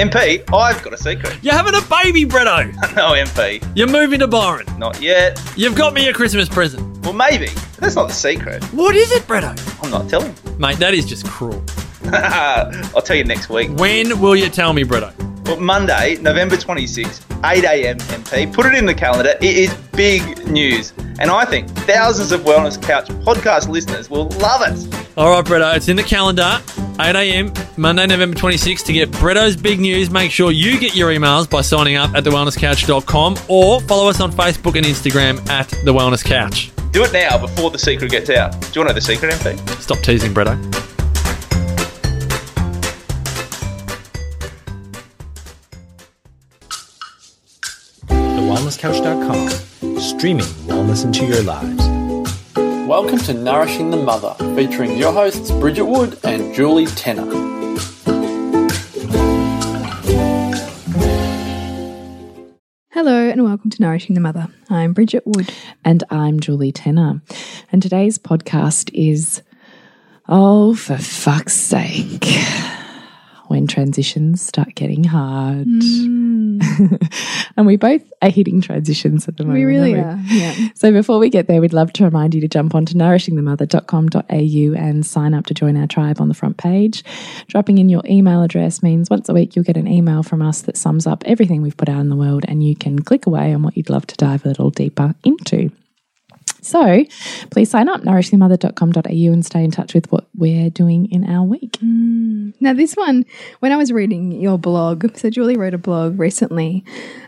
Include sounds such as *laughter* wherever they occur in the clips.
MP, I've got a secret. You're having a baby, Bretto. *laughs* no, MP, You're moving to Byron. not yet. You've got me a Christmas present. Well, maybe. That's not the secret. What is it, Bretto? I'm not telling. Mate, that is just cruel. *laughs* I'll tell you next week. When will you tell me, Bretto? Well, Monday, November 26th, 8 a.m. MP. Put it in the calendar. It is big news. And I think thousands of Wellness Couch podcast listeners will love it. All right, Bretto, it's in the calendar. 8 a.m. Monday, November 26th. To get Bretto's big news, make sure you get your emails by signing up at thewellnesscouch.com or follow us on Facebook and Instagram at The Wellness Couch. Do it now before the secret gets out. Do you want to know the secret, MP? Stop teasing, Bretto. TheWellnessCouch.com, streaming wellness into your lives. Welcome to Nourishing the Mother, featuring your hosts Bridget Wood and Julie Tenner. Hello and welcome to Nourishing the Mother. I'm Bridget Wood. And I'm Julie Tenner. And today's podcast is Oh, for fuck's sake. When transitions start getting hard. Mm. *laughs* and we both are hitting transitions at the moment. We really are. Yeah. So before we get there, we'd love to remind you to jump onto nourishingthemother.com.au and sign up to join our tribe on the front page. Dropping in your email address means once a week you'll get an email from us that sums up everything we've put out in the world and you can click away on what you'd love to dive a little deeper into. So please sign up, nourishingthemother.com.au and stay in touch with what we're doing in our week. Now, this one, when I was reading your blog, so Julie wrote a blog recently,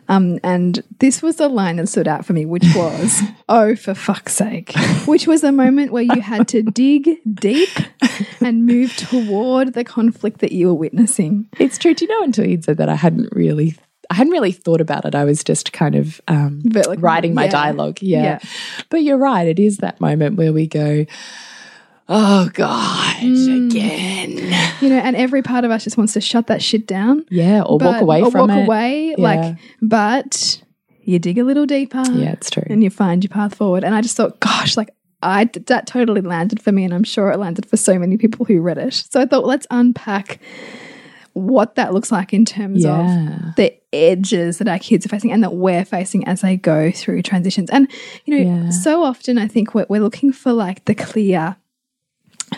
um, and this was the line that stood out for me, which was, *laughs* oh, for fuck's sake, which was a moment where you had to dig deep and move toward the conflict that you were witnessing. It's true. Do you know until you'd said that I hadn't really I hadn't really thought about it. I was just kind of um, But, like, writing my yeah. dialogue. Yeah. Yeah. But you're right. It is that moment where we go, oh God, Mm. again. You know, and every part of us just wants to shut that shit down. Yeah. Or walk away or from walk it. away, Yeah. like, but you dig a little deeper. Yeah, it's true. and you find your path forward. And I just thought, gosh, like I that totally landed for me, and I'm sure it landed for so many people who read it. So I thought, let's unpack what that looks like in terms Yeah. of the edges that our kids are facing and that we're facing as they go through transitions. And you know, Yeah. so often I think we're, we're looking for like the clear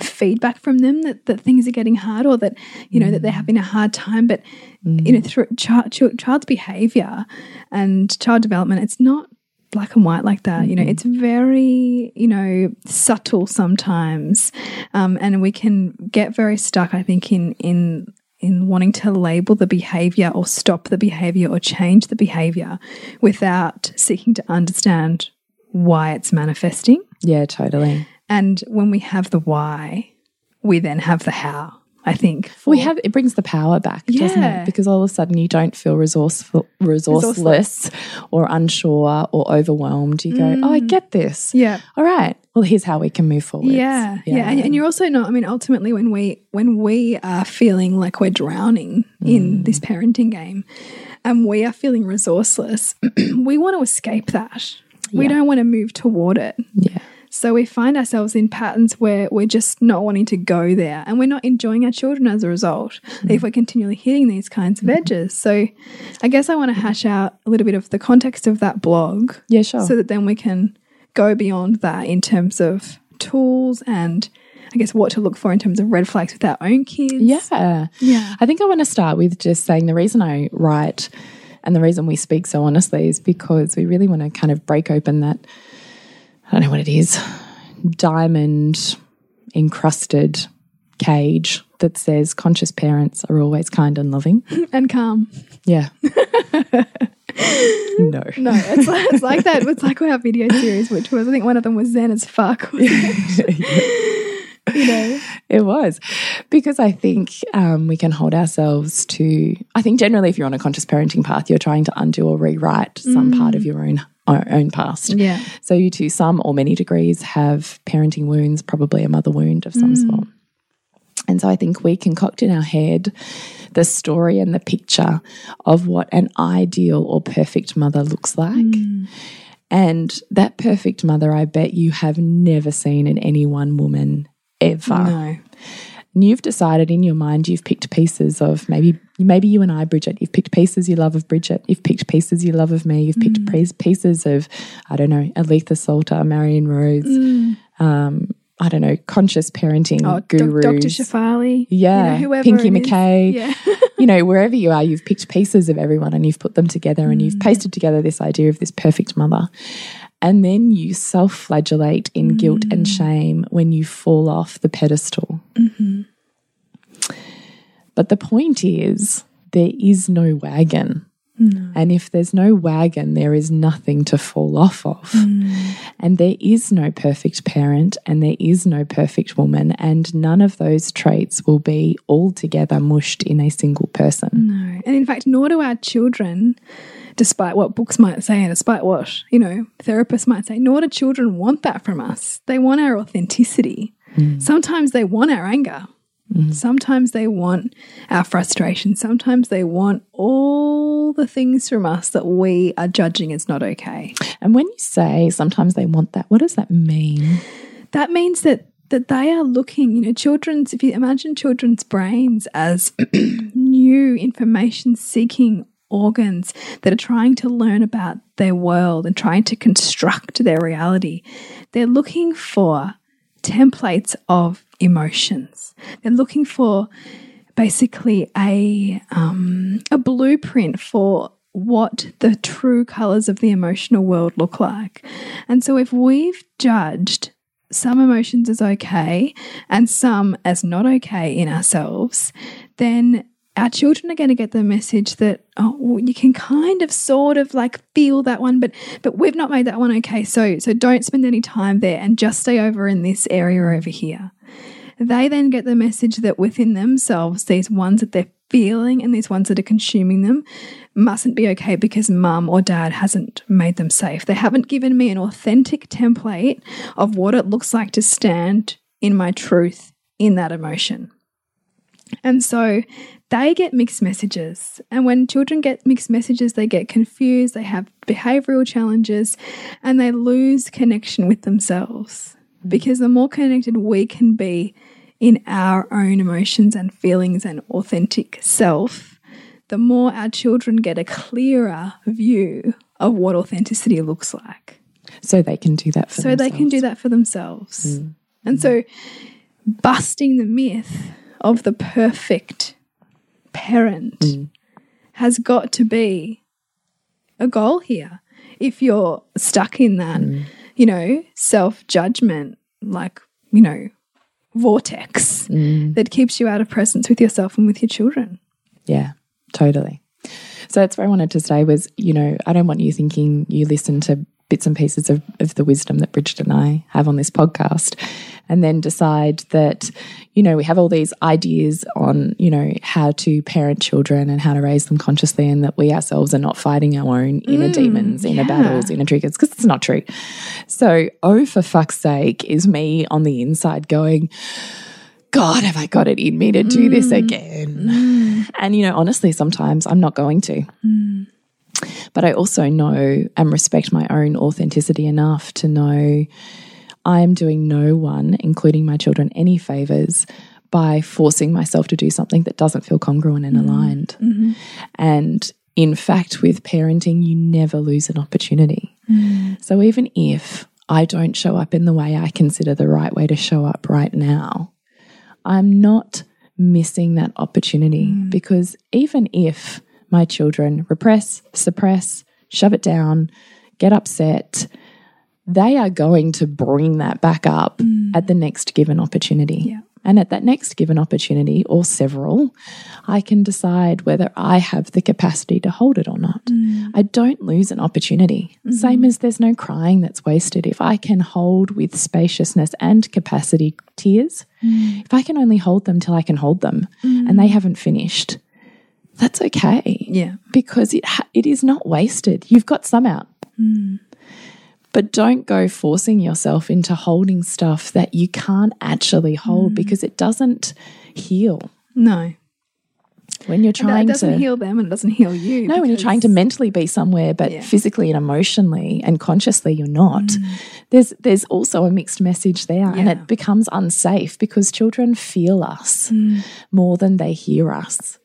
feedback from them that, that things are getting hard or that you know that they're having a hard time but you know through child, child, child's behavior and child development it's not black and white like that you know it's very you know subtle sometimes um, and we can get very stuck i think in in in wanting to label the behavior or stop the behavior or change the behavior without seeking to understand why it's manifesting Yeah, totally. and when we have the why, we then have the how. I think We have it brings the power back, doesn't it? Because all of a sudden you don't feel resourceful, resourceless, or unsure or overwhelmed. You go, "Oh, I get this. Mm. yeah. All right. Well, here's how we can move forward." Yeah, yeah, And, and you're also not. I mean, ultimately, when we when we are feeling like we're drowning in Mm. this parenting game, and we are feeling resourceless, *clears throat* we want to escape that. We don't want to move toward it. yeah. So we find ourselves in patterns where we're just not wanting to go there and we're not enjoying our children as a result hmm. if we're continually hitting these kinds of hmm. edges. So I guess I want to hash out a little bit of the context of that blog Yeah, sure. so that then we can go beyond that in terms of tools and I guess what to look for in terms of red flags with our own kids. Yeah. Yeah. I think I want to start with just saying the reason I write and the reason we speak so honestly is because we really want to kind of break open that, I don't know what it is, diamond encrusted cage that says conscious parents are always kind and loving. *laughs* And calm. Yeah. *laughs* no. No, it's like, it's like that. It's like our video series, which was, I think one of them was Zen as fuck. wasn't *laughs* you know? It was because I think um, we can hold ourselves to. I think generally, if you're on a conscious parenting path, you're trying to undo or rewrite some part of your own our own past. Yeah. So you, to some or many degrees, have parenting wounds, probably a mother wound of some mm. sort. And so I think we concoct in our head the story and the picture of what an ideal or perfect mother looks like. Mm. And that perfect mother, I bet you have never seen in any one woman ever. No. And you've decided in your mind, you've picked pieces of maybe Maybe you and I, Bridget, you've picked pieces you love of Bridget. You've picked pieces you love of me. You've picked Mm. pieces of, I don't know, Aletha Solter, Marion Rose, um, I don't know, conscious parenting Mm. Oh, gurus. Dr. Shefali. Yeah, You know, whoever Pinky. McKay. Yeah. *laughs* you know, wherever you are, you've picked pieces of everyone and you've put them together and Mm. you've pasted together this idea of this perfect mother. And then you self flagellate in guilt and Mm. shame when you fall off the pedestal. Mm-hmm. But the point is, there is no wagon. And if there's no wagon, there is nothing to fall off of. Mm. And there is no perfect parent and there is no perfect woman. And none of those traits will be altogether mushed in a single person. No. And in fact, nor do our children, despite what books might say and despite what, you know, therapists might say, nor do children want that from us. They want our authenticity. Sometimes they want our anger. Mm-hmm. Sometimes they want our frustration. Sometimes they want all the things from us that we are judging as not okay. And when you say sometimes they want that, what does that mean? that means that that they are looking you know children's if you imagine children's brains as *clears throat* new information seeking organs that are trying to learn about their world and trying to construct their reality they're looking for templates of emotions they're looking for basically a um, a blueprint for what the true colors of the emotional world look like. And so if we've judged some emotions as okay and some as not okay in ourselves, then our children are going to get the message that oh you can kind of sort of like feel that one but but we've not made that one okay so so don't spend any time there and just stay over in this area over here they then get the message that within themselves, these ones that they're feeling and these ones that are consuming them mustn't be okay because mum or dad hasn't made them safe. They haven't given me an authentic template of what it looks like to stand in my truth in that emotion. And so they get mixed messages. And when children get mixed messages, they get confused, they have behavioral challenges, and they lose connection with themselves. Mm. Because the more connected we can be in our own emotions and feelings and authentic self, the more our children get a clearer view of what authenticity looks like. So they can do that for So they can do that for themselves. Mm. And so mm. busting the myth of the perfect parent mm. has got to be a goal here. If you're stuck in that, mm. you know, self judgment, like, you know, vortex mm. that keeps you out of presence with yourself and with your children. Yeah, totally. So that's where I wanted to stay was, you know, I don't want you thinking you listen to bits and pieces of, of the wisdom that Bridget and I have on this podcast and then decide that, you know, we have all these ideas on, you know, how to parent children and how to raise them consciously and that we ourselves are not fighting our own inner mm, demons, inner yeah. battles, inner triggers, because it's not true. So, oh, for fuck's sake, is me on the inside going, God, have I got it in me to do this mm. again? Mm. And, you know, honestly, sometimes I'm not going to. But I also know and respect my own authenticity enough to know I am doing no one, including my children, any favors by forcing myself to do something that doesn't feel congruent and mm-hmm. aligned. Mm-hmm. And in fact, with parenting, you never lose an opportunity. Mm. So even if I don't show up in the way I consider the right way to show up right now, I'm not missing that opportunity. Mm. Because even if my children repress, suppress, shove it down, get upset, they are going to bring that back up mm. at the next given opportunity. Yeah. And at that next given opportunity, or several, I can decide whether I have the capacity to hold it or not. Mm. I don't lose an opportunity. Mm-hmm. Same as there's no crying that's wasted. If I can hold with spaciousness and capacity tears, mm. if I can only hold them till I can hold them and they haven't finished, that's okay Yeah. because it ha- it is not wasted. You've got some out. Hmm. But don't go forcing yourself into holding stuff that you can't actually hold hmm. because it doesn't heal. No. When you're trying it doesn't to heal them and it doesn't heal you. No, when you're trying to mentally be somewhere but Yeah. physically and emotionally and consciously you're not. Hmm. There's there's also a mixed message there and it becomes unsafe because children feel us more than they hear us.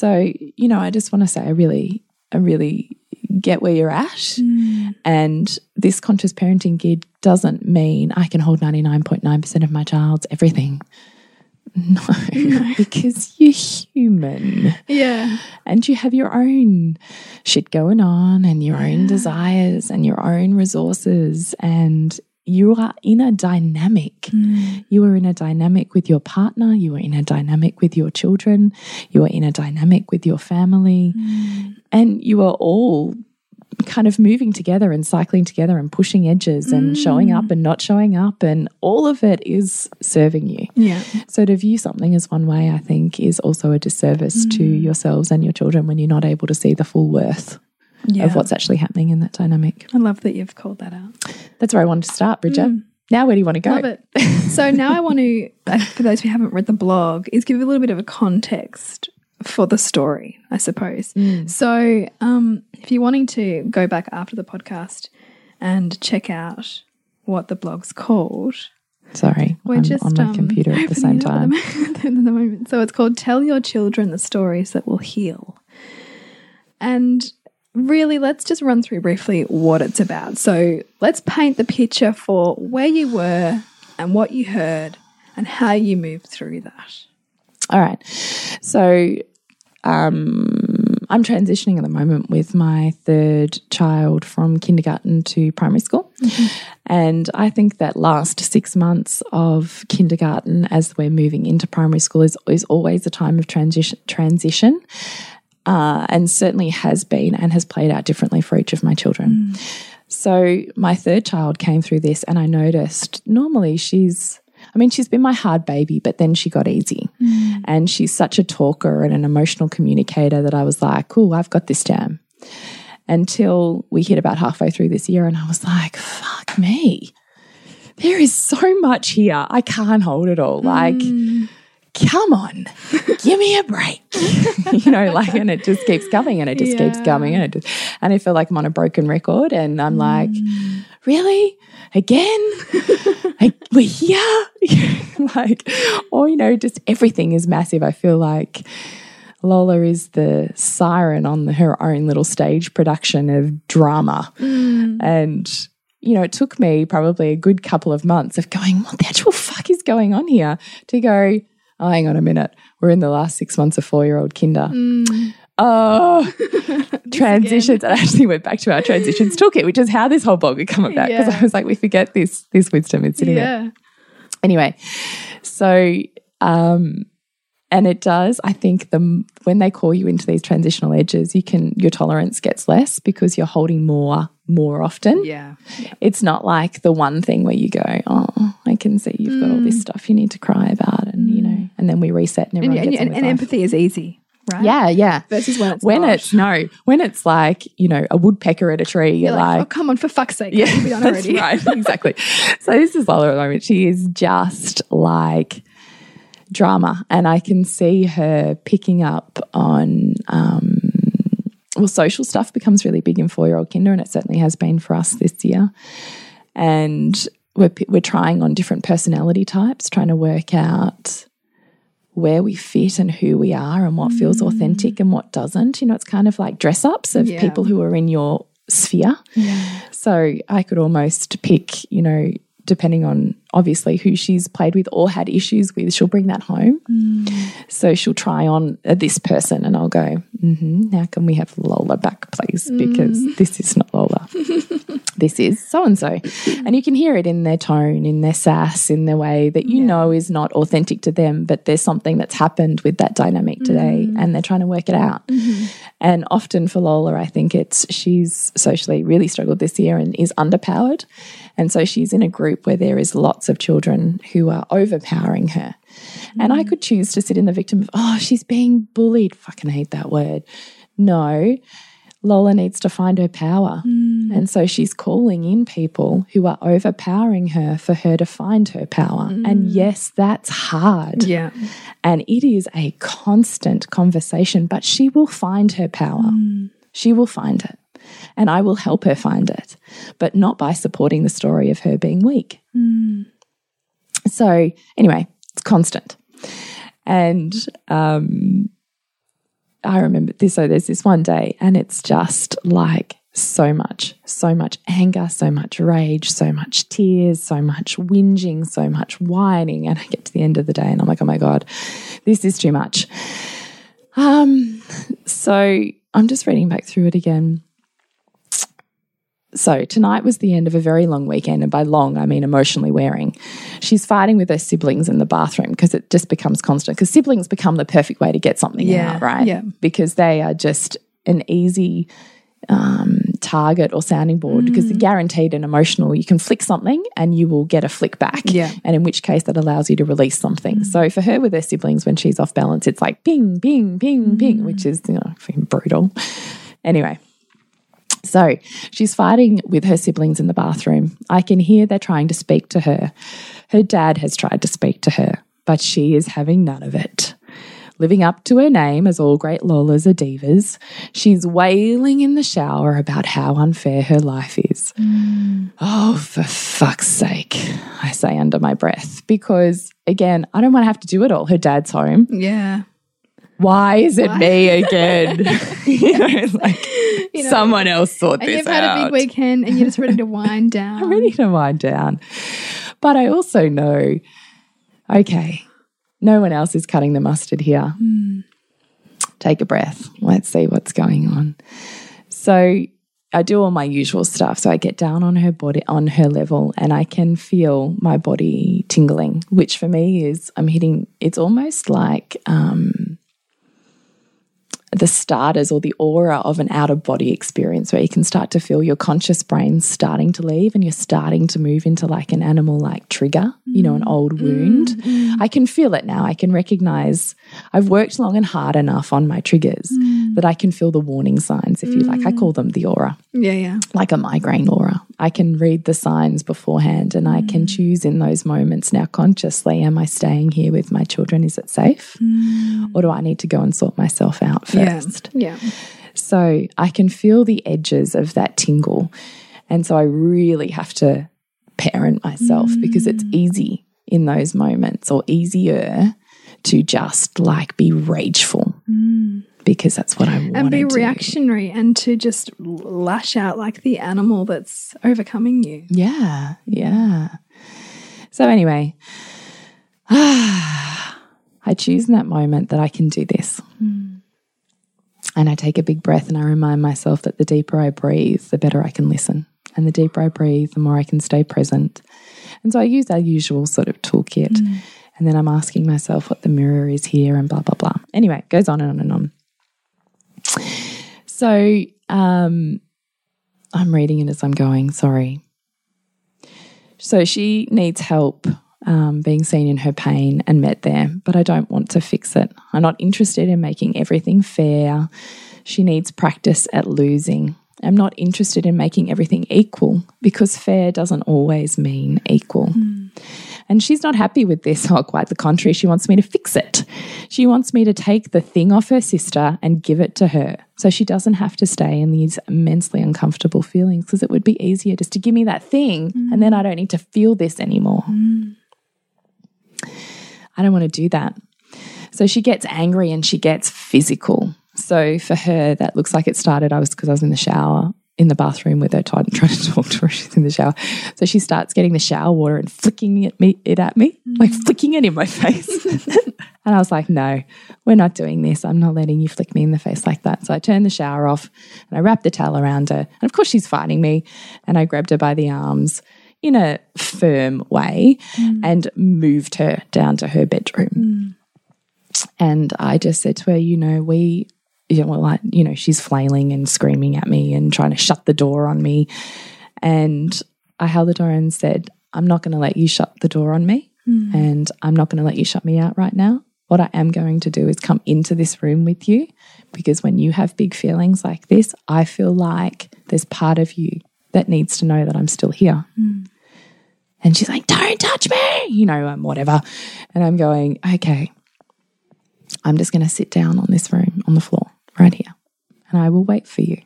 So, you know, I just want to say I really, I really get where you're at. Mm. And this conscious parenting gig doesn't mean I can hold 99.9% of my child's everything. *laughs* No, because you're human Yeah. and you have your own shit going on and your own desires and your own resources and you are in a dynamic. Mm. You are in a dynamic with your partner. You are in a dynamic with your children. You are in a dynamic with your family. Mm. And you are all kind of moving together and cycling together and pushing edges and mm. showing up and not showing up. And all of it is serving you. Yeah. so to view something as one way, I think, is also a disservice to yourselves and your children when you're not able to see the full worth Yeah. of what's actually happening in that dynamic. I love that you've called that out. That's where I wanted to start, Bridget. Now, where do you want to go? Love it. so now I want to, uh, for those who haven't read the blog, is give a little bit of a context for the story, I suppose. So um, if you're wanting to go back after the podcast and check out what the blog's called, Sorry, we're I'm just on my um, computer at the same time. *laughs* At the moment. So it's called Tell Your Children the Stories That Will Heal. And really, let's just run through briefly what it's about. So let's paint the picture for where you were and what you heard and how you moved through that. All right. So um, I'm transitioning at the moment with my third child from kindergarten to primary school. And I think that last six months of kindergarten as we're moving into primary school is, is always a time of transition. transition. Uh, and certainly has been and has played out differently for each of my children. Mm. So my third child came through this, and I noticed normally she's, I mean, she's been my hard baby, but then she got easy. Mm. And she's such a talker and an emotional communicator that I was like, cool, I've got this jam. Until we hit about halfway through this year, and I was like, fuck me. There is so much here. I can't hold it all. Like, mm. Come on, give me a break. *laughs* you know, like, and it just keeps coming and it just keeps Yeah. coming. And it just, and I feel like I'm on a broken record and I'm like, really? Again? *laughs* like, we're here? *laughs* like, or, you know, just everything is massive. I feel like Lola is the siren on her own little stage production of drama. Mm. And, you know, it took me probably a good couple of months of going, what the actual fuck is going on here? To go, oh, hang on a minute. We're in the last six months of four year old kinder. Oh, *laughs* transitions. I actually went back to our transitions toolkit, which is how this whole blog had come about. Because Yeah. I was like, we forget this this wisdom is sitting there Yeah. anyway so um and it does i think the when they call you into these transitional edges you can your tolerance gets less because you're holding more more often Yeah. it's not like the one thing where you go oh i can see you've got all this mm. stuff you need to cry about and you know mm. and then we reset and And, everyone and, and, and empathy is easy, right? yeah yeah Versus when it's when it's no when it's like you know a woodpecker at a tree you're, You're like, like oh, come on, for fuck's sake. yeah, Yeah, be done *laughs* that's already. right. Exactly. So this is Lola at the moment. She is just like drama, and I can see her picking up on. Um, well, social stuff becomes really big in four-year-old kinder, and it certainly has been for us this year. And we're we're trying on different personality types, trying to work out where we fit and who we are and what feels authentic and what doesn't. You know, it's kind of like dress ups of Yeah. people who are in your sphere. So I could almost pick, you know, depending on obviously who she's played with or had issues with, she'll bring that home. So she'll try on uh, this person and I'll go, mm-hmm, now can we have Lola back, please? Because this is not Lola. *laughs* this is so and so. And you can hear it in their tone, in their sass, in their way that you know is not authentic to them, but there's something that's happened with that dynamic today mm. and they're trying to work it out. Mm-hmm. And often for Lola, I think it's she's socially really struggled this year and is underpowered. And so she's in a group where there is lots of children who are overpowering her. And I mm. could choose to sit in the victim of, oh, she's being bullied. Fucking hate that word. No, Lola needs to find her power. Mm. And so she's calling in people who are overpowering her for her to find her power. And mm. yes, that's hard. Yeah. And it is a constant conversation, but she will find her power. Mm. She will find it. And I will help her find it, but not by supporting the story of her being weak. So, anyway, it's constant. And um, I remember this. So there's this one day, and it's just like so much, so much anger, so much rage, so much tears, so much whinging, so much whining. And I get to the end of the day and I'm like, oh my God, this is too much. Um, so I'm just reading back through it again. So tonight was the end of a very long weekend, and by long I mean emotionally wearing. She's fighting with her siblings in the bathroom because it just becomes constant. Because siblings become the perfect way to get something Yeah, out, right? yeah. Because they are just an easy um, target or sounding board because Mm. they're guaranteed and emotional. You can flick something and you will get a flick back. Yeah. Mm. And in which case that allows you to release something. So for her with her siblings, when she's off balance, it's like ping, ping, ping, Mm. ping, which is you know brutal. Anyway. So she's fighting with her siblings in the bathroom. I can hear they're trying to speak to her. Her dad has tried to speak to her, but she is having none of it. Living up to her name, as all great Lolas are divas, she's wailing in the shower about how unfair her life is. Mm. Oh, for fuck's sake, I say under my breath, because again, I don't want to have to do it all. Her dad's home. Yeah. Why is it me *laughs* again? *laughs* you know, like *laughs* You know, someone else thought And this you've had a big weekend and you're just ready to wind down. I'm ready to wind down. But I also know, okay, no one else is cutting the mustard here. Take a breath. Let's see what's going on. So I do all my usual stuff. So I get down on her body, on her level, and I can feel my body tingling, which for me is I'm hitting, it's almost like, um, the starters or the aura of an out of body experience where you can start to feel your conscious brain starting to leave and you're starting to move into like an animal like trigger, you know, an mm-hmm. old wound. Mm-hmm. I can feel it now. I can recognize I've worked long and hard enough on my triggers mm. that I can feel the warning signs, if you like. I mm. call them the aura Yeah, yeah. like a migraine aura. I can read the signs beforehand and I can mm. choose in those moments now consciously am I staying here with my children? Is it safe? Mm. Or do I need to go and sort myself out first? Yeah. So I can feel the edges of that tingle. And so I really have to parent myself because it's mm. easy in those moments or easier to just like be rageful because that's what I want And be reactionary and to just lash out like the animal that's overcoming you. Yeah, yeah. So anyway, *sighs* I choose in that moment that I can do this. Hmm. And I take a big breath and I remind myself that the deeper I breathe, the better I can listen. And the deeper I breathe, the more I can stay present. And so I use our usual sort of toolkit. Hmm. And then I'm asking myself what the mirror is here and blah, blah, blah. Anyway, it goes on and on and on. So um, I'm reading it as I'm going, sorry. So she needs help um, being seen in her pain and met there, but I don't want to fix it. I'm not interested in making everything fair. She needs practice at losing. I'm not interested in making everything equal because fair doesn't always mean equal. And she's not happy with this. *laughs* Oh, quite the contrary. She wants me to fix it. She wants me to take the thing off her sister and give it to her so she doesn't have to stay in these immensely uncomfortable feelings because it would be easier just to give me that thing and then I don't need to feel this anymore. I don't want to do that. So she gets angry and she gets physical. So for her, that looks like it started. I was because I was in the shower in the bathroom with her, trying *laughs* trying to talk to her. She's in the shower, so she starts getting the shower water and flicking it, me, it at me, like mm. flicking it in my *laughs* face. *laughs* and I was like, "No, we're not doing this. I'm not letting you flick me in the face like that." So I turned the shower off and I wrapped the towel around her. And of course, she's fighting me, and I grabbed her by the arms in a firm way mm. and moved her down to her bedroom. Mm. And I just said to her, you know, we, you know, like, you know, she's flailing and screaming at me and trying to shut the door on me. And I held the door and said, I'm not going to let you shut the door on me. And I'm not going to let you shut me out right now. What I am going to do is come into this room with you because when you have big feelings like this, I feel like there's part of you that needs to know that I'm still here. And she's like, don't touch me, you know, um, whatever. And I'm going, okay, I'm just going to sit down on this room, on the floor, right here, and I will wait for you.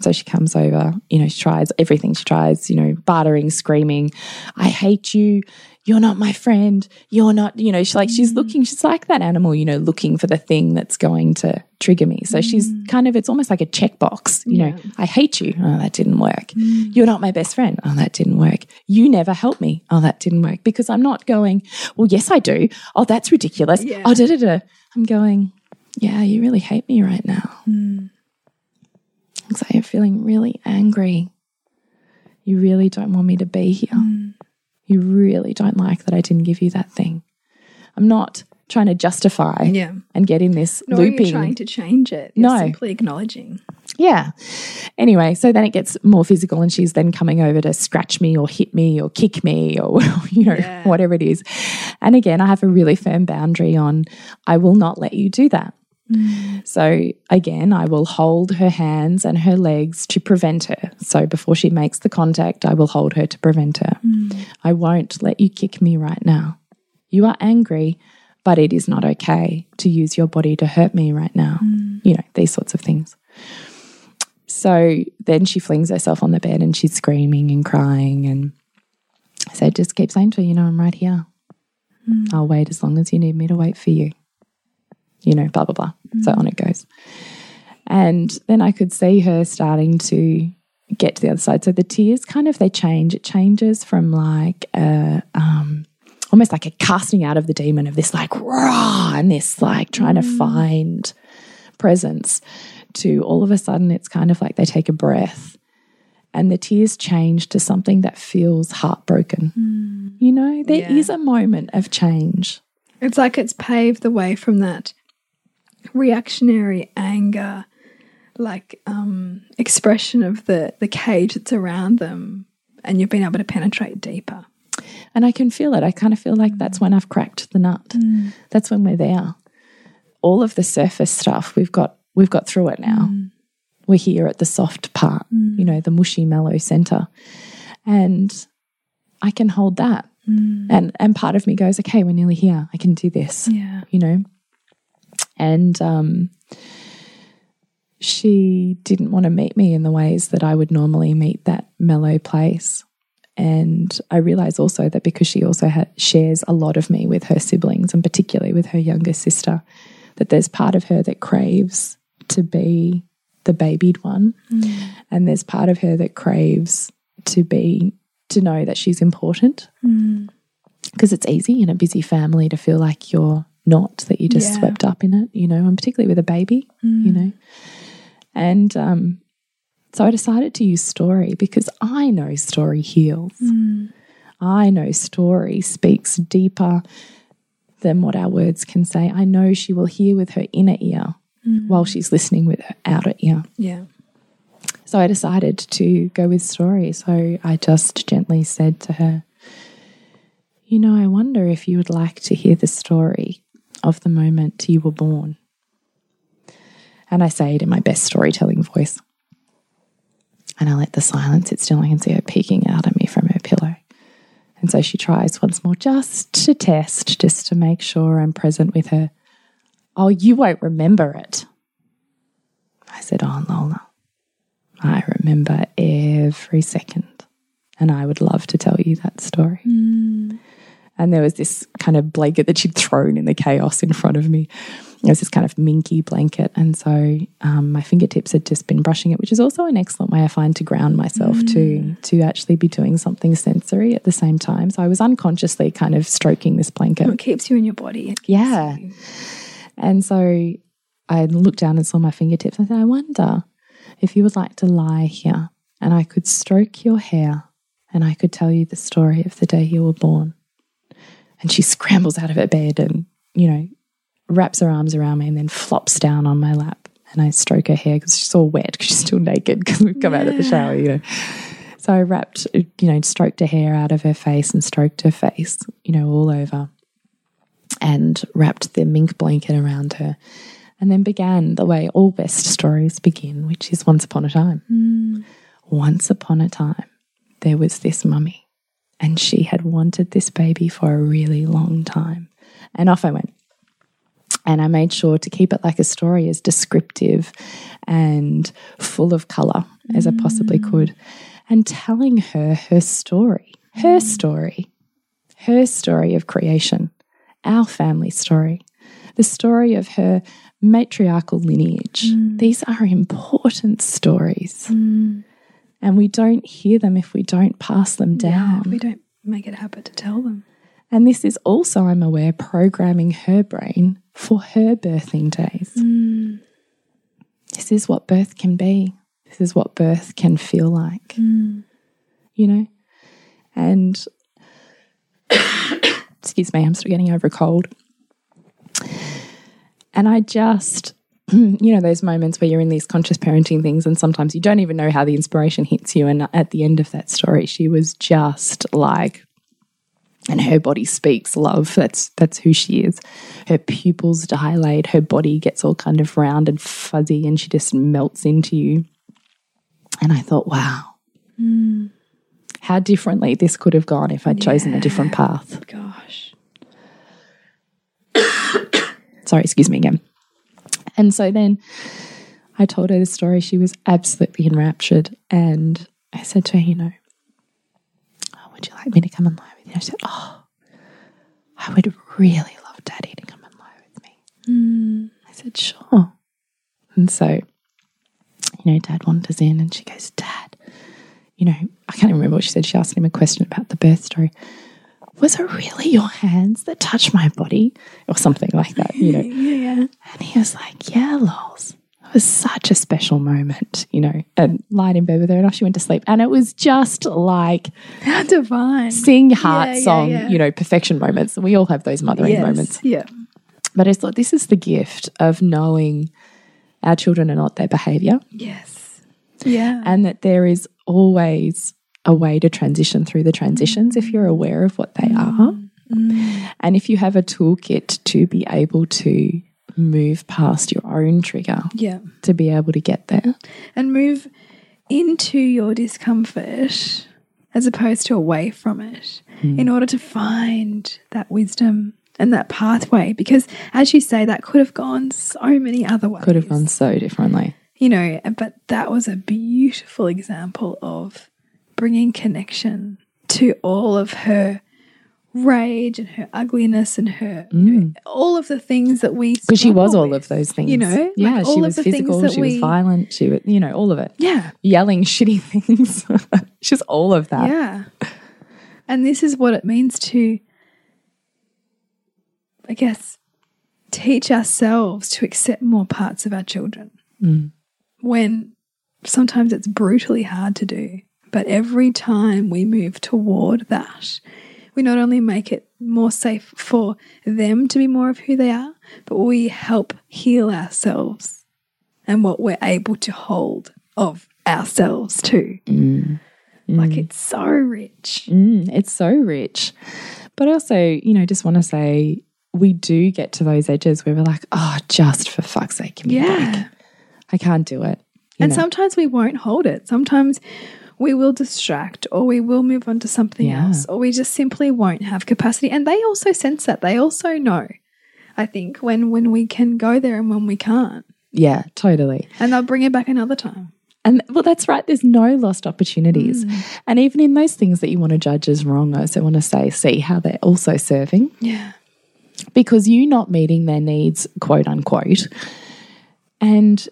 So she comes over, you know, she tries everything. She tries, you know, bartering, screaming, I hate you. You're not my friend. You're not, you know, she's like, she's mm. looking, she's like that animal, you know, looking for the thing that's going to trigger me. So she's mm. kind of, it's almost like a checkbox, you know, I hate you. Oh, that didn't work. Mm. You're not my best friend. Oh, that didn't work. You never help me. Oh, that didn't work. Because I'm not going, well, yes, I do. Oh, that's ridiculous. Yeah. Oh, da da da. I'm going, yeah, you really hate me right now. Hmm. So you're feeling really angry. You really don't want me to be here. Hmm. You really don't like that I didn't give you that thing. I'm not trying to justify Yeah. and get in this Nor are you looping. trying to change it. You're No. simply acknowledging. Yeah. Anyway, so then it gets more physical, and she's then coming over to scratch me or hit me or kick me or, *laughs* you know, Yeah. whatever it is. And again, I have a really firm boundary on I will not let you do that. Mm. So again, I will hold her hands and her legs to prevent her. So before she makes the contact, I will hold her to prevent her. Mm. I won't let you kick me right now. You are angry, but it is not okay to use your body to hurt me right now. Mm. You know, these sorts of things. So then she flings herself on the bed and she's screaming and crying. And so I just keep saying to her, you know, I'm right here. I'll wait as long as you need me to wait for you. You know, blah, blah, blah. So on it goes. And then I could see her starting to get to the other side. So the tears kind of they change. It changes from like a um almost like a casting out of the demon of this like raw and this like trying to find presence to all of a sudden it's kind of like they take a breath and the tears change to something that feels heartbroken. You know, there is Yeah. a moment of change. It's like it's paved the way from that reactionary anger, like um, expression of the the cage that's around them, and you've been able to penetrate deeper. And I can feel it. I kind of feel like that's when I've cracked the nut. Mm. That's when we're there. All of the surface stuff, we've got we've got through it now. Mm. We're here at the soft part, mm. you know, the mushy mellow center. And I can hold that. And and part of me goes, okay, we're nearly here. I can do this. Yeah. You know? And um she didn't want to meet me in the ways that I would normally meet that mellow place. And I realize also that because she also ha- shares a lot of me with her siblings, and particularly with her younger sister, that there's part of her that craves to be the babied one. And there's part of her that craves to be, to know that she's important. Because it's easy in a busy family to feel like you're not, that you just Yeah. swept up in it, you know, and particularly with a baby, you mm. know. And um, so I decided to use story because I know story heals. Mm. I know story speaks deeper than what our words can say. I know she will hear with her inner ear mm. while she's listening with her outer ear. Yeah. So I decided to go with story. So I just gently said to her, You know, I wonder if you would like to hear the story of the moment you were born. And I say it in my best storytelling voice. And I let the silence sit still. I can see her peeking out at me from her pillow. And so she tries once more, just to test, just to make sure I'm present with her. Oh, you won't remember it. I said, Oh, Lola, I remember every second. And I would love to tell you that story. Mm. And there was this kind of blanket that she'd thrown in the chaos in front of me. It was this kind of minky blanket. And so um, my fingertips had just been brushing it, which is also an excellent way I find to ground myself to, to actually be doing something sensory at the same time. So I was unconsciously kind of stroking this blanket. It keeps you in your body. Yeah. you- And so I looked down and saw my fingertips. I said, I wonder if you would like to lie here and I could stroke your hair and I could tell you the story of the day you were born. And she scrambles out of her bed and, you know, wraps her arms around me and then flops down on my lap. And I stroke her hair because she's all wet because she's still naked because we've come out of the shower, you know. So I wrapped, you know, stroked her hair out of her face and stroked her face, you know, all over and wrapped the mink blanket around her and then began the way all best stories begin, which is once upon a time. Hmm. Once upon a time, there was this mummy, and she had wanted this baby for a really long time. And off I went. And I made sure to keep it like a story as descriptive and full of color as I possibly mm. could and telling her her story, her mm. story, her story of creation, our family story, the story of her matriarchal lineage. Mm. These are important stories. And we don't hear them if we don't pass them down. Yeah, we don't make it a habit to tell them. And this is also, I'm aware, programming her brain for her birthing days. Hmm. This is what birth can be. This is what birth can feel like. Hmm. You know? And *coughs* excuse me, I'm still getting over a cold. And I just, *clears throat* you know, those moments where you're in these conscious parenting things, and sometimes you don't even know how the inspiration hits you. And at the end of that story, she was just like, and her body speaks love. That's that's who she is. Her pupils dilate, her body gets all kind of round and fuzzy, and she just melts into you. And I thought, wow, hmm. how differently this could have gone if I'd chosen a different path. Gosh. Sorry, excuse me again. And so then I told her the story. She was absolutely enraptured. And I said to her, you know, oh, would you like me to come and lie with you? I said, oh, I would really love daddy to come and lie with me. Hmm. I said, sure. And so, you know, dad wanders in and she goes, Dad, you know, I can't even remember what she said. She asked him a question about the birth story. Was it really your hands that touched my body? Or something like that, you know. *laughs* Yeah, yeah. And he was like, Yeah, lols. It was such a special moment, you know, and lied in bed with her and off she went to sleep. And it was just like How divine. sing your heart Yeah, yeah, song, yeah. you know, perfection moments. We all have those mothering Yes, moments. Yeah. But I thought this is the gift of knowing our children are not their behavior Yes. Yeah. and that there is always a way to transition through the transitions if you're aware of what they are. And if you have a toolkit to be able to move past your own trigger yeah. to be able to get there. And move into your discomfort as opposed to away from it Hmm. in order to find that wisdom and that pathway. Because as you say, that could have gone so many other ways. Could have gone so differently. you know, but that was a beautiful example of bringing connection to all of her rage and her ugliness and her you know, all of the things that we Because Mm. she was all with, of those things. you know Yeah, like she was physical, she was violent, she was, you know, all of it. yeah Yelling *laughs* shitty things. *laughs* She's all of that. yeah and this is what it means to i guess teach ourselves to accept more parts of our children Mm. when sometimes it's brutally hard to do. But every time we move toward that, we not only make it more safe for them to be more of who they are, but we help heal ourselves and what we're able to hold of ourselves too. Like it's so rich. Mm, it's so rich. But also, you know, just want to say we do get to those edges where we're like, oh, just for fuck's sake, give me. Yeah. I can't do it. You And know? sometimes we won't hold it. Sometimes we will distract or we will move on to something Yeah. else or we just simply won't have capacity. And they also sense that. They also know, I think, when when we can go there and when we can't. yeah, totally. And they'll bring it back another time. And well, that's right. There's no lost opportunities. Mm. And even in those things that you want to judge as wrong, I also want to say, see how they're also serving. Yeah. because you not meeting their needs, quote unquote, and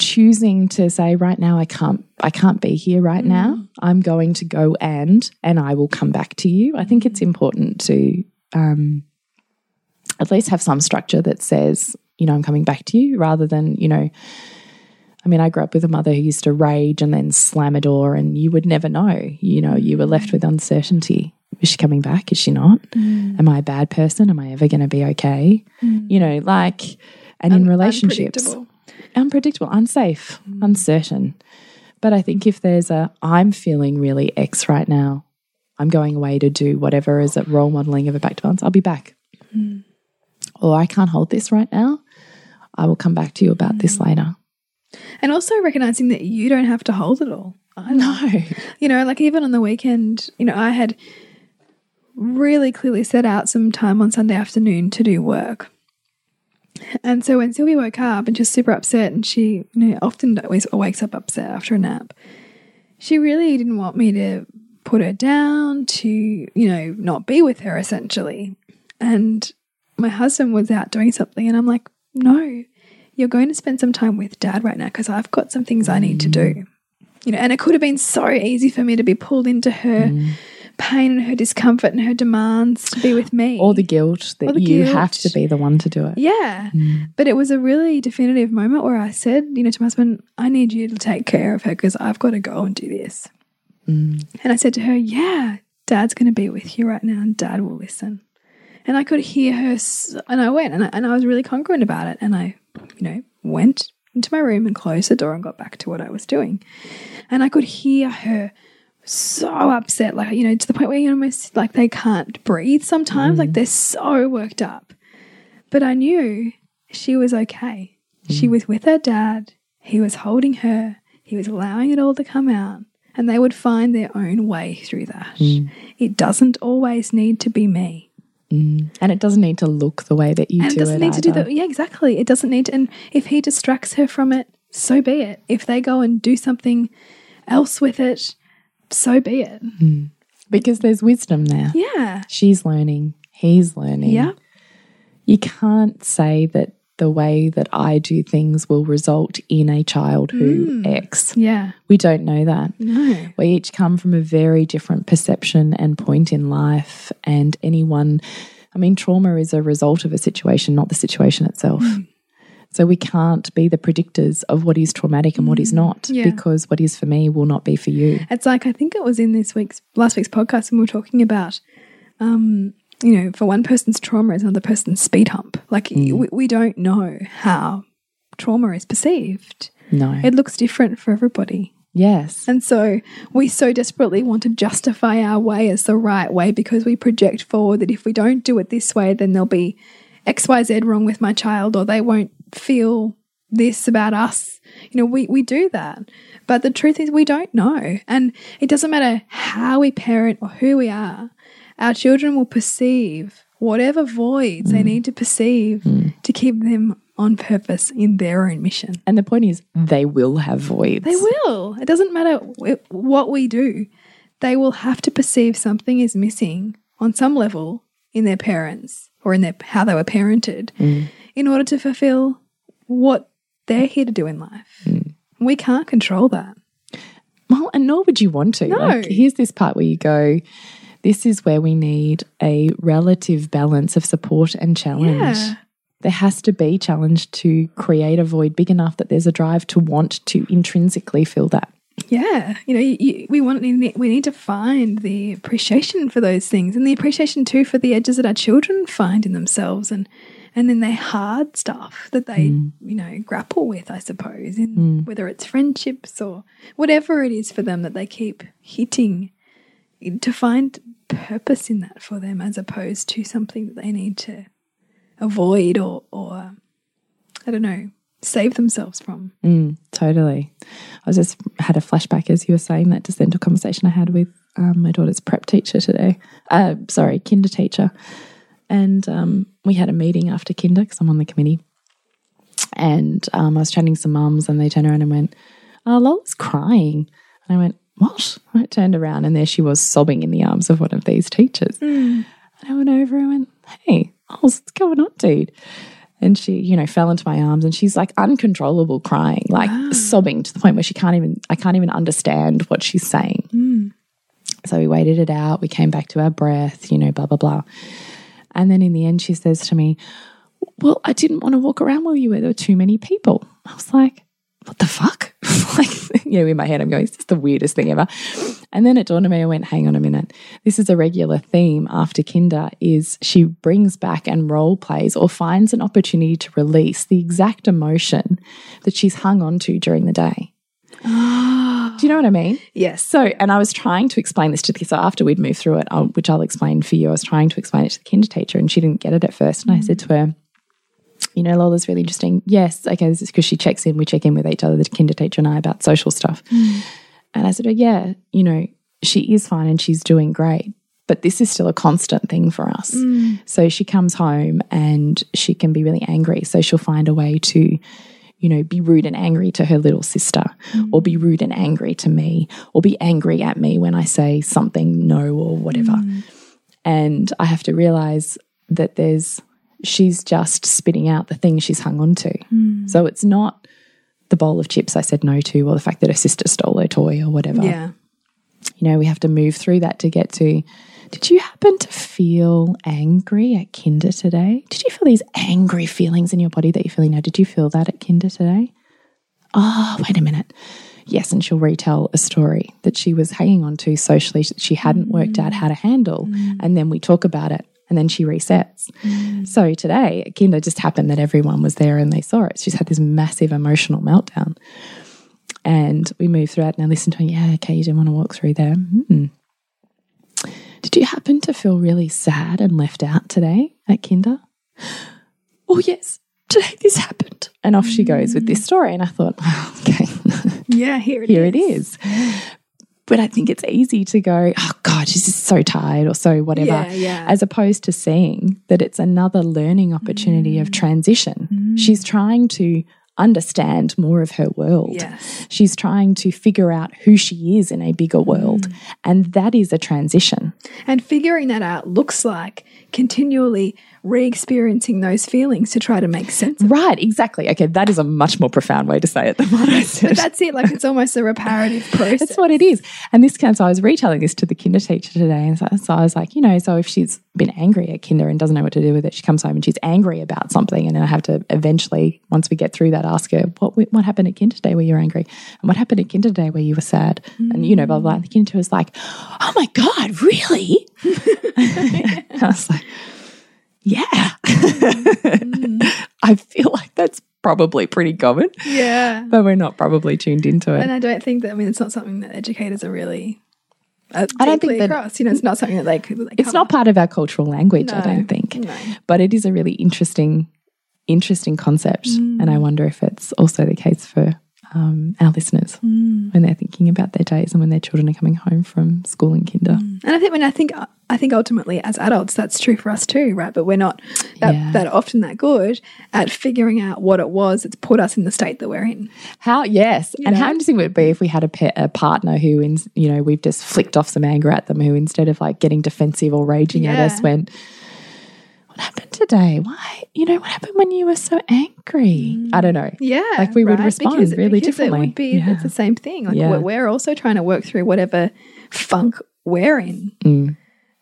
choosing to say right now I can't I can't be here right mm. now. I'm going to go and and I will come back to you. I think it's mm. important to um, at least have some structure that says you know I'm coming back to you rather than you know. I mean, I grew up with a mother who used to rage and then slam a door, and you would never know. You know, you were left with mm. uncertainty. Is she coming back? Is she not? Am I a bad person? Am I ever going to be okay? You know, like, and in relationships, Unpredictable. unsafe, mm. uncertain. But I think if there's a, I'm feeling really X right now, I'm going away to do whatever is a role modeling of a back to balance, I'll be back. Mm. Or I can't hold this right now. I will come back to you about this mm. later. And also recognizing that you don't have to hold it all. I know. you know, like even on the weekend, you know, I had really clearly set out some time on Sunday afternoon to do work. And so when Sylvia woke up and she was super upset, and she you know, often always wakes up upset after a nap, she really didn't want me to put her down, to, you know, not be with her essentially. And my husband was out doing something, and I'm like, no, you're going to spend some time with dad right now because I've got some things I need to do. You know, and it could have been so easy for me to be pulled into her Mm. Pain and her discomfort and her demands to be with me. Or the guilt that the you guilt. have to be the one to do it. Yeah. Mm. But it was a really definitive moment where I said, you know, to my husband, I need you to take care of her because I've got to go and do this. Mm. And I said to her, Yeah, dad's going to be with you right now and dad will listen. And I could hear her, and I went and I, and I was really congruent about it. And I, you know, went into my room and closed the door and got back to what I was doing. And I could hear her so upset, like, you know, to the point where you almost like they can't breathe sometimes, like mm. they're so worked up. But I knew she was okay. She mm. was with her dad, he was holding her, he was allowing it all to come out, and they would find their own way through that. Mm. It doesn't always need to be me. And it doesn't need to look the way that you And do it doesn't need to do that. Yeah, exactly. It doesn't need to. And if he distracts her from it, so be it. If they go and do something else with it, so be it. Mm. Because there's wisdom there. Yeah. She's learning, he's learning. Yeah. You can't say that the way that I do things will result in a child who mm. X. Yeah. We don't know that. No. We each come from a very different perception and point in life. And anyone, I mean, trauma is a result of a situation, not the situation itself. Mm. So we can't be the predictors of what is traumatic and what is not, Yeah. because what is for me will not be for you. It's like I think it was in this week's last week's podcast when we were talking about, um, you know, for one person's trauma is another person's speed hump. Like we, we don't know how trauma is perceived. No. It looks different for everybody. yes. And so we so desperately want to justify our way as the right way because we project forward that if we don't do it this way, then there'll be XYZ wrong with my child or they won't feel this about us. You know, we, we do that. But the truth is, we don't know. And it doesn't matter how we parent or who we are, our children will perceive whatever voids they mm. need to perceive mm. to keep them on purpose in their own mission. And the point is, they will have voids. They will. It doesn't matter what we do. They will have to perceive something is missing on some level in their parents or in their how they were parented mm. in order to fulfill what they're here to do in life. Hmm. We can't control that. Well, and nor would you want to. No. Like, here's this part where you go, this is where we need a relative balance of support and challenge. Yeah. There has to be challenge to create a void big enough that there's a drive to want to intrinsically fill that. Yeah, you know, you, you, we want we need to find the appreciation for those things, and the appreciation too for the edges that our children find in themselves, and and then their hard stuff that they you know grapple with. I suppose, in whether it's friendships or whatever it is for them that they keep hitting, to find purpose in that for them, as opposed to something that they need to avoid or or I don't know save themselves from. Mm, totally. I was just had a flashback as you were saying that just then to a conversation I had with um, my daughter's prep teacher today. Uh, sorry, kinder teacher. And um, we had a meeting after kinder because I'm on the committee. And um, I was chatting to some mums and they turned around and went, Oh, Lola's crying. And I went, What? And *laughs* I turned around and there she was sobbing in the arms of one of these teachers. Hmm. And I went over and went, Hey, what's going on, dude? And she, you know, fell into my arms and she's like uncontrollable crying, like ah. sobbing to the point where she can't even, I can't even understand what she's saying. Hmm. So we waited it out. We came back to our breath, you know, blah, blah, blah. And then in the end, she says to me, Well, I didn't want to walk around while you were, there were too many people. I was like, What the fuck? *laughs* like, you know, in my head, I'm going, Is this the weirdest thing ever? And then it dawned on me, I went, Hang on a minute. This is a regular theme after Kinder is she brings back and role plays or finds an opportunity to release the exact emotion that she's hung on to during the day. *gasps* *gasps* *gasps* Do you know what I mean? Yes. So, and I was trying to explain this to the. So after we'd moved through it, um, which I'll explain for you, I was trying to explain it to the kinder teacher, and she didn't get it at first. And I said to her, "You know, Lola's really interesting. Yes, okay, this is because she checks in. We check in with each other, the kinder teacher and I, about social stuff. And I said, "Oh, yeah, you know, she is fine and she's doing great, but this is still a constant thing for us. So she comes home and she can be really angry. So she'll find a way to, you know, be rude and angry to her little sister, or be rude and angry to me, or be angry at me when I say something no or whatever. And I have to realize that there's, she's just spitting out the thing she's hung on to. So it's not the bowl of chips I said no to, or the fact that her sister stole her toy or whatever Yeah. you know, we have to move through that to get to. Did you happen to feel angry at Kinder today? Did you feel these angry feelings in your body that you're feeling now? Did you feel that at Kinder today? Oh, wait a minute. Yes, and she'll retell a story that she was hanging on to socially that she hadn't worked out how to handle. And then we talk about it and then she resets. So today at Kinder just happened that everyone was there and they saw it. She's had this massive emotional meltdown. And we moved through it and I listened to her, yeah, okay, you didn't want to walk through there. Hmm. Did you happen to feel really sad and left out today at Kinder? Oh, yes, today this happened. And off she goes with this story. And I thought, *laughs* oh, okay, Yeah, here it here it is. But I think it's easy to go, oh God, she's just so tired or so whatever, Yeah, yeah. as opposed to seeing that it's another learning opportunity Mm. of transition. She's trying to understand more of her world. Yes. She's trying to figure out who she is in a bigger world. Mm. And that is a transition. And figuring that out looks like continually re experiencing those feelings to try to make sense of Right, exactly. Okay, that is a much more profound way to say it than what I said. But that's it. Like it's almost a reparative *laughs* process. That's what it is. And this so I was retelling this to the kinder teacher today. And so, so I was like, you know, so if she's been angry at kinder and doesn't know what to do with it, she comes home and she's angry about something. And then I have to eventually, once we get through that, ask her, what what happened at kinder today where you were angry? And what happened at kinder today where you were sad? And, you know, blah, blah, blah. And the kinder was like, oh my God, really? *laughs* I was like, yeah. *laughs* I feel like that's probably pretty common, yeah. but we're not probably tuned into it. And I don't think that, I mean, it's not something that educators are really. Uh, I don't think that- across. You know, it's not something that they could. Like, It's not part of our cultural language, I don't think. no. But it is a really interesting, interesting concept. And I Mm. wonder if it's also the case for um, our listeners Mm. when they're thinking about their days and when their children are coming home from school and kinder. And I think when I think I think ultimately as adults that's true for us too, right? But we're not that, Yeah. that often that good at figuring out what it was that's put us in the state that we're in. How yes, and how know? interesting would it be if we had a pet, a partner who, in, you know, we've just flicked off some anger at them, who instead of like getting defensive or raging at us, Yeah. went, "What happened today? Why? You know, what happened when you were so angry? I don't know. Yeah, Like we would right? respond Because- really because differently. It would be Yeah. it's the same thing. Like Yeah. we're, we're also trying to work through whatever funk we're in Mm.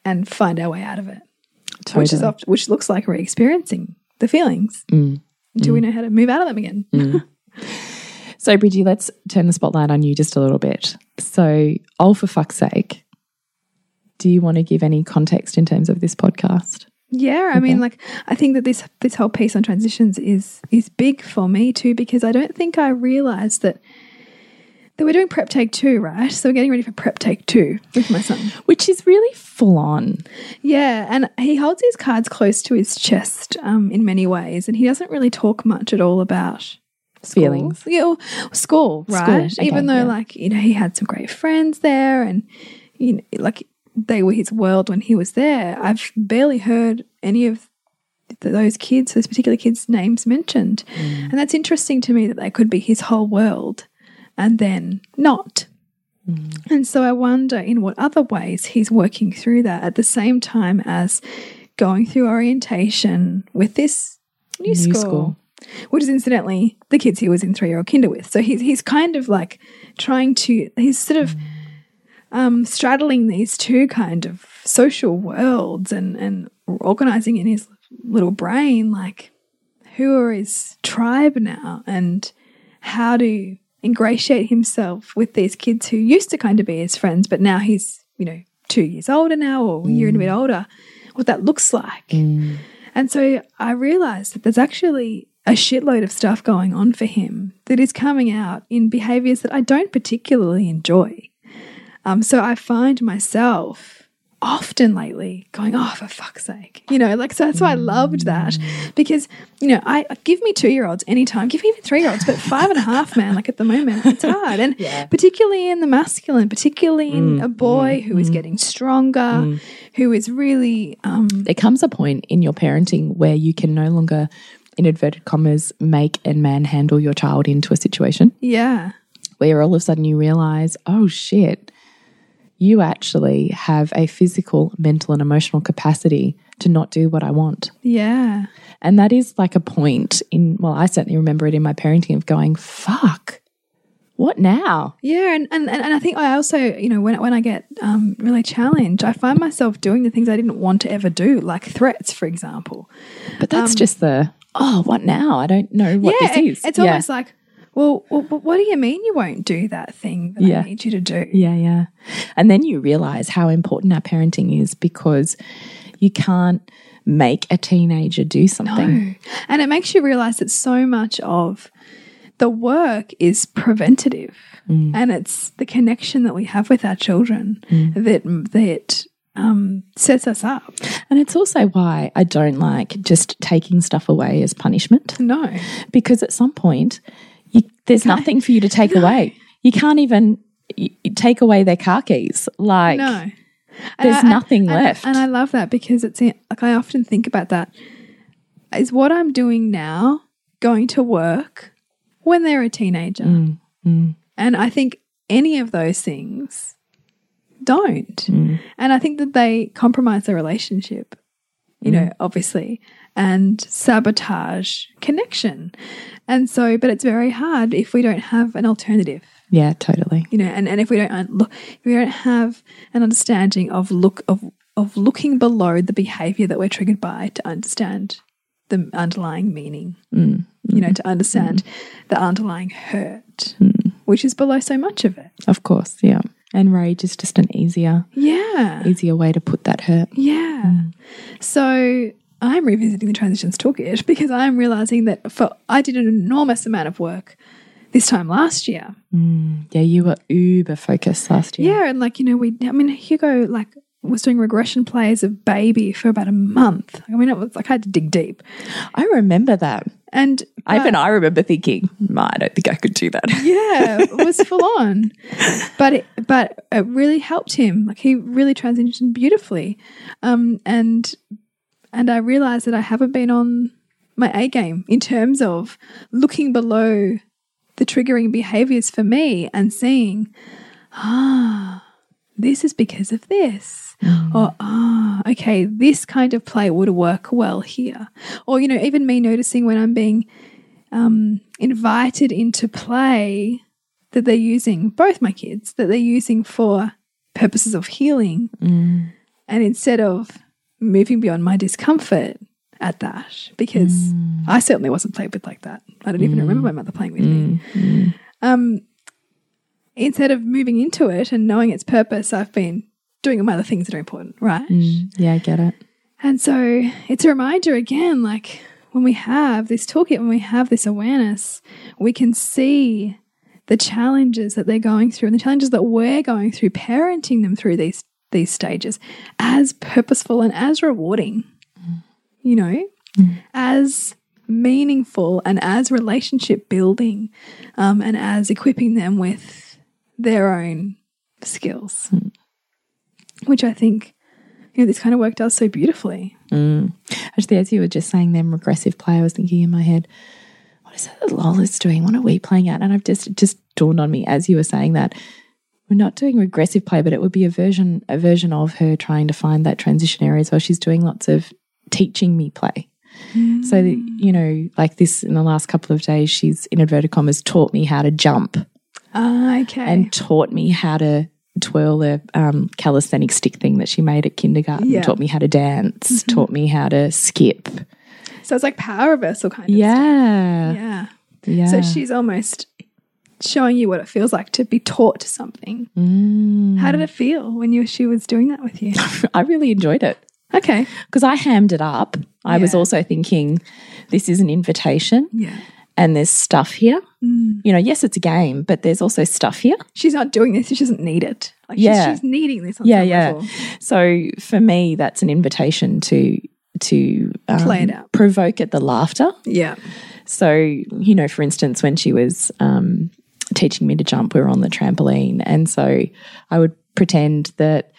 and find our way out of it, Totally. which is often, which looks like re-experiencing the feelings Mm. until we know how to move out of them again. *laughs* So, Bridgie, let's turn the spotlight on you just a little bit. So, oh, for fuck's sake, do you want to give any context in terms of this podcast? Yeah, I mean, like I think that this this whole piece on transitions is is big for me too because I don't think I realized that that we're doing prep take two, right? So we're getting ready for prep take two with my son. Which is really full on. Yeah, and he holds his cards close to his chest um, in many ways, and he doesn't really talk much at all about school. Feelings. Yeah, well, school, right? okay, Even though, yeah. like, you know, he had some great friends there, and you know, like they were his world when he was there. I've barely heard any of those kids, those particular kids' names mentioned, Mm. and that's interesting to me that they could be his whole world, and then not. Mm. And so I wonder in what other ways he's working through that at the same time as going through orientation with this new, New school, school. which is incidentally the kids he was in three year old kinder with. So he's he's kind of like trying to he's sort of um, straddling these two kind of social worlds and and organizing in his little brain like who are his tribe now and how to ingratiate himself with these kids who used to kind of be his friends, but now he's, you know, two years older now or a year and a bit older, what that looks like. And so I realized that there's actually a shitload of stuff going on for him that is coming out in behaviors that I don't particularly enjoy. Um, so I find myself often lately going, oh, for fuck's sake. You know, like, so that's why I loved that. Because, you know, I give me two year olds anytime, give me even three year olds, but five and a half, man, like at the moment, it's hard. And particularly in the masculine, particularly in a boy who is getting stronger, who is really, um, there comes a point in your parenting where you can no longer, in inverted commas, make and manhandle your child into a situation. Yeah, where all of a sudden you realize, oh shit, you actually have a physical, mental, and emotional capacity to not do what I want. yeah. And that is like a point in, well, I certainly remember it in my parenting of going, fuck, what now? Yeah, and, and and I think I also, you know, when when I get um, really challenged, I find myself doing the things I didn't want to ever do, like threats, for example. But that's just the, oh, what now? I don't know what Um, yeah, this it- is. it's Yeah. almost like, well, well, but what do you mean you won't do that thing that Yeah. I need you to do? Yeah, yeah. And then you realize how important our parenting is because you can't make a teenager do something. And it makes you realize that so much of the work is preventative, Mm. and it's the connection that we have with our children that that um, sets us up. And it's also why I don't like just taking stuff away as punishment No, because at some point there's nothing for you to take away. You can't even take away their car keys. Like, no. there's I- nothing and- left. And I love that because it's like I often think about that. Is what I'm doing now going to work when they're a teenager? Mm, And I think any of those things don't. Mm. And I think that they compromise the relationship, you know, obviously, and sabotage connection. And so, but it's very hard if we don't have an alternative yeah, totally. you know, and, and if we don't look, if we don't have an understanding of look of of looking below the behavior that we're triggered by to understand the underlying meaning, Mm, you know, to understand the underlying hurt, mm. which is below so much of it. Of course, yeah. And rage is just an easier, Yeah, easier way to put that hurt. yeah. So I'm revisiting the transitions toolkit *laughs* because I'm realizing that for I did an enormous amount of work this time last year. Mm. Yeah, you were uber focused last year. Yeah, and like you know, we I mean Hugo like was doing regression play as a baby for about a month. I mean, it was like I had to dig deep, I remember that. and I Even I remember thinking, I don't think I could do that. *laughs* yeah, it was full on, but it, but it really helped him. Like he really transitioned beautifully, um, and and I realized that I haven't been on my A game in terms of looking below the triggering behaviors for me and seeing, ah, this is because of this. Or, ah, okay, this kind of play would work well here. Or, you know, even me noticing when I'm being um, invited into play that they're using, both my kids, that they're using for purposes of healing. And instead of moving beyond my discomfort at that, because I certainly wasn't played with like that. I don't even remember my mother playing with me. Um, instead of moving into it and knowing its purpose, I've been doing other things that are important, right? Yeah, I get it. And so it's a reminder again, like when we have this toolkit, when we have this awareness, we can see the challenges that they're going through and the challenges that we're going through, parenting them through these these stages as purposeful and as rewarding, you know, as meaningful and as relationship building, um, and as equipping them with their own skills, hmm. which I think you know this kind of work does so beautifully. Hmm. Actually, as you were just saying them regressive play, I was thinking in my head, what is it that Lola's doing? What are we playing at? And I've just it just dawned on me as you were saying that we're not doing regressive play, but it would be a version a version of her trying to find that transition area as well. She's doing lots of teaching me play. So that, mm. you know, like this in the last couple of days, she's in inverted commas taught me how to jump Ah, okay. and taught me how to twirl a um, calisthenic stick thing that she made at kindergarten. Yeah. Taught me how to dance. Taught me how to skip. so it's like power reversal kind of Yeah. stuff. Yeah. Yeah. So she's almost showing you what it feels like to be taught something. Mm. How did it feel when you she was doing that with you? *laughs* I really enjoyed it Okay. because I hammed it up. I was also thinking, this is an invitation. Yeah. And there's stuff here. Mm. You know, yes, it's a game, but there's also stuff here. She's not doing this. She doesn't need it. Like Yeah. she's, she's needing this on Yeah, some yeah. level. So for me, that's an invitation to to um, Play it out. provoke at the laughter. Yeah. So, you know, for instance, when she was um, teaching me to jump, we were on the trampoline. And so I would pretend that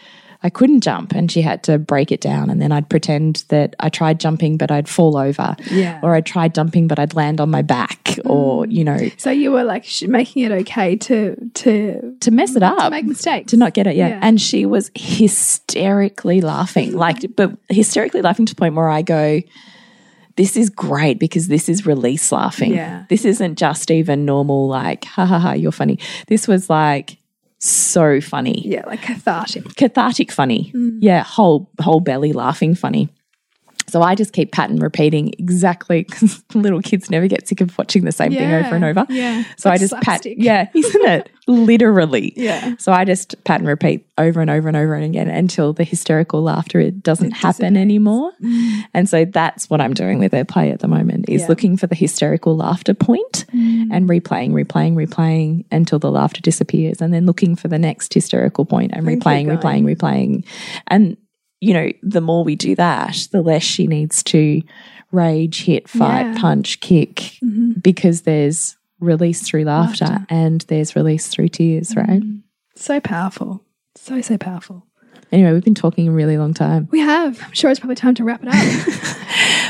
I couldn't jump and she had to break it down. And then I'd pretend that I tried jumping, but I'd fall over. Yeah. Or I tried jumping, but I'd land on my back. Mm. Or, you know, So you were like sh- making it okay to to to mess it up. to make mistakes. to not get it, yeah. Yeah. And she was hysterically laughing, like, *laughs* but hysterically laughing to the point where I go, this is great because this is release laughing. Yeah. This isn't just even normal, like, ha ha ha, you're funny. This was like so funny. yeah, like cathartic. Cathartic funny. Mm. Yeah, whole whole belly laughing funny. So I just keep pattern repeating exactly because *laughs* little kids never get sick of watching the same thing over and over. yeah. So I just pat. Yeah, *laughs* isn't it? Literally. Yeah. So I just pattern repeat over and over and over and again until the hysterical laughter it doesn't It happen dissipates. anymore. And so that's what I'm doing with their play at the moment is Yeah. looking for the hysterical laughter point and replaying, replaying, replaying until the laughter disappears, and then looking for the next hysterical point and And replaying, replaying, replaying. And you know, the more we do that, the less she needs to rage, hit, fight, Yeah. punch, kick, mm-hmm. because there's release through laughter, Laughter. and there's release through tears, right? Mm-hmm. So powerful. So so powerful. Anyway, we've been talking a really long time. We have. I'm sure it's probably time to wrap it up. *laughs*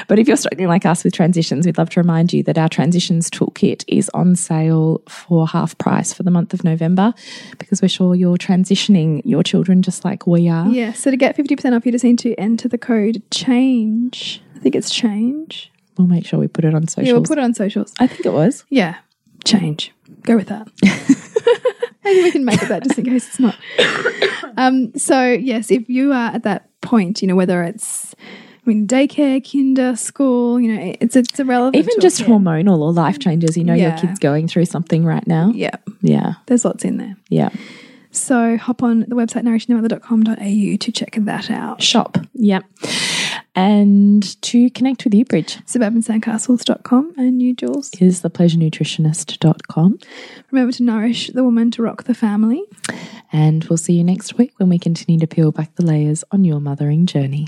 But if you're struggling like us with transitions, we'd love to remind you that our transitions toolkit is on sale for half price for the month of November because we're sure you're transitioning your children just like we are. yeah. So to get 50% off, you just need to enter the code change. I think it's change. We'll make sure we put it on socials. Yeah, we'll put it on socials. I think it was. Yeah. Change. Go with that. *laughs* *laughs* Maybe we can make it that just in case it's not. Um, so yes, if you are at that point, you know, whether it's I mean daycare, kinder, school, you know, it's it's irrelevant. Even just hormonal or life changes. You know, your kid's going through something right now. Yeah. Yeah. There's lots in there. Yeah. So hop on the website nourishingthemother.com.au to check that out. Shop. Yep. And to connect with you, Bridge, Suburbansandcastles.com and you, Jules. is thepleasurenutritionist.com. Remember to nourish the woman to rock the family. And we'll see you next week when we continue to peel back the layers on your mothering journey.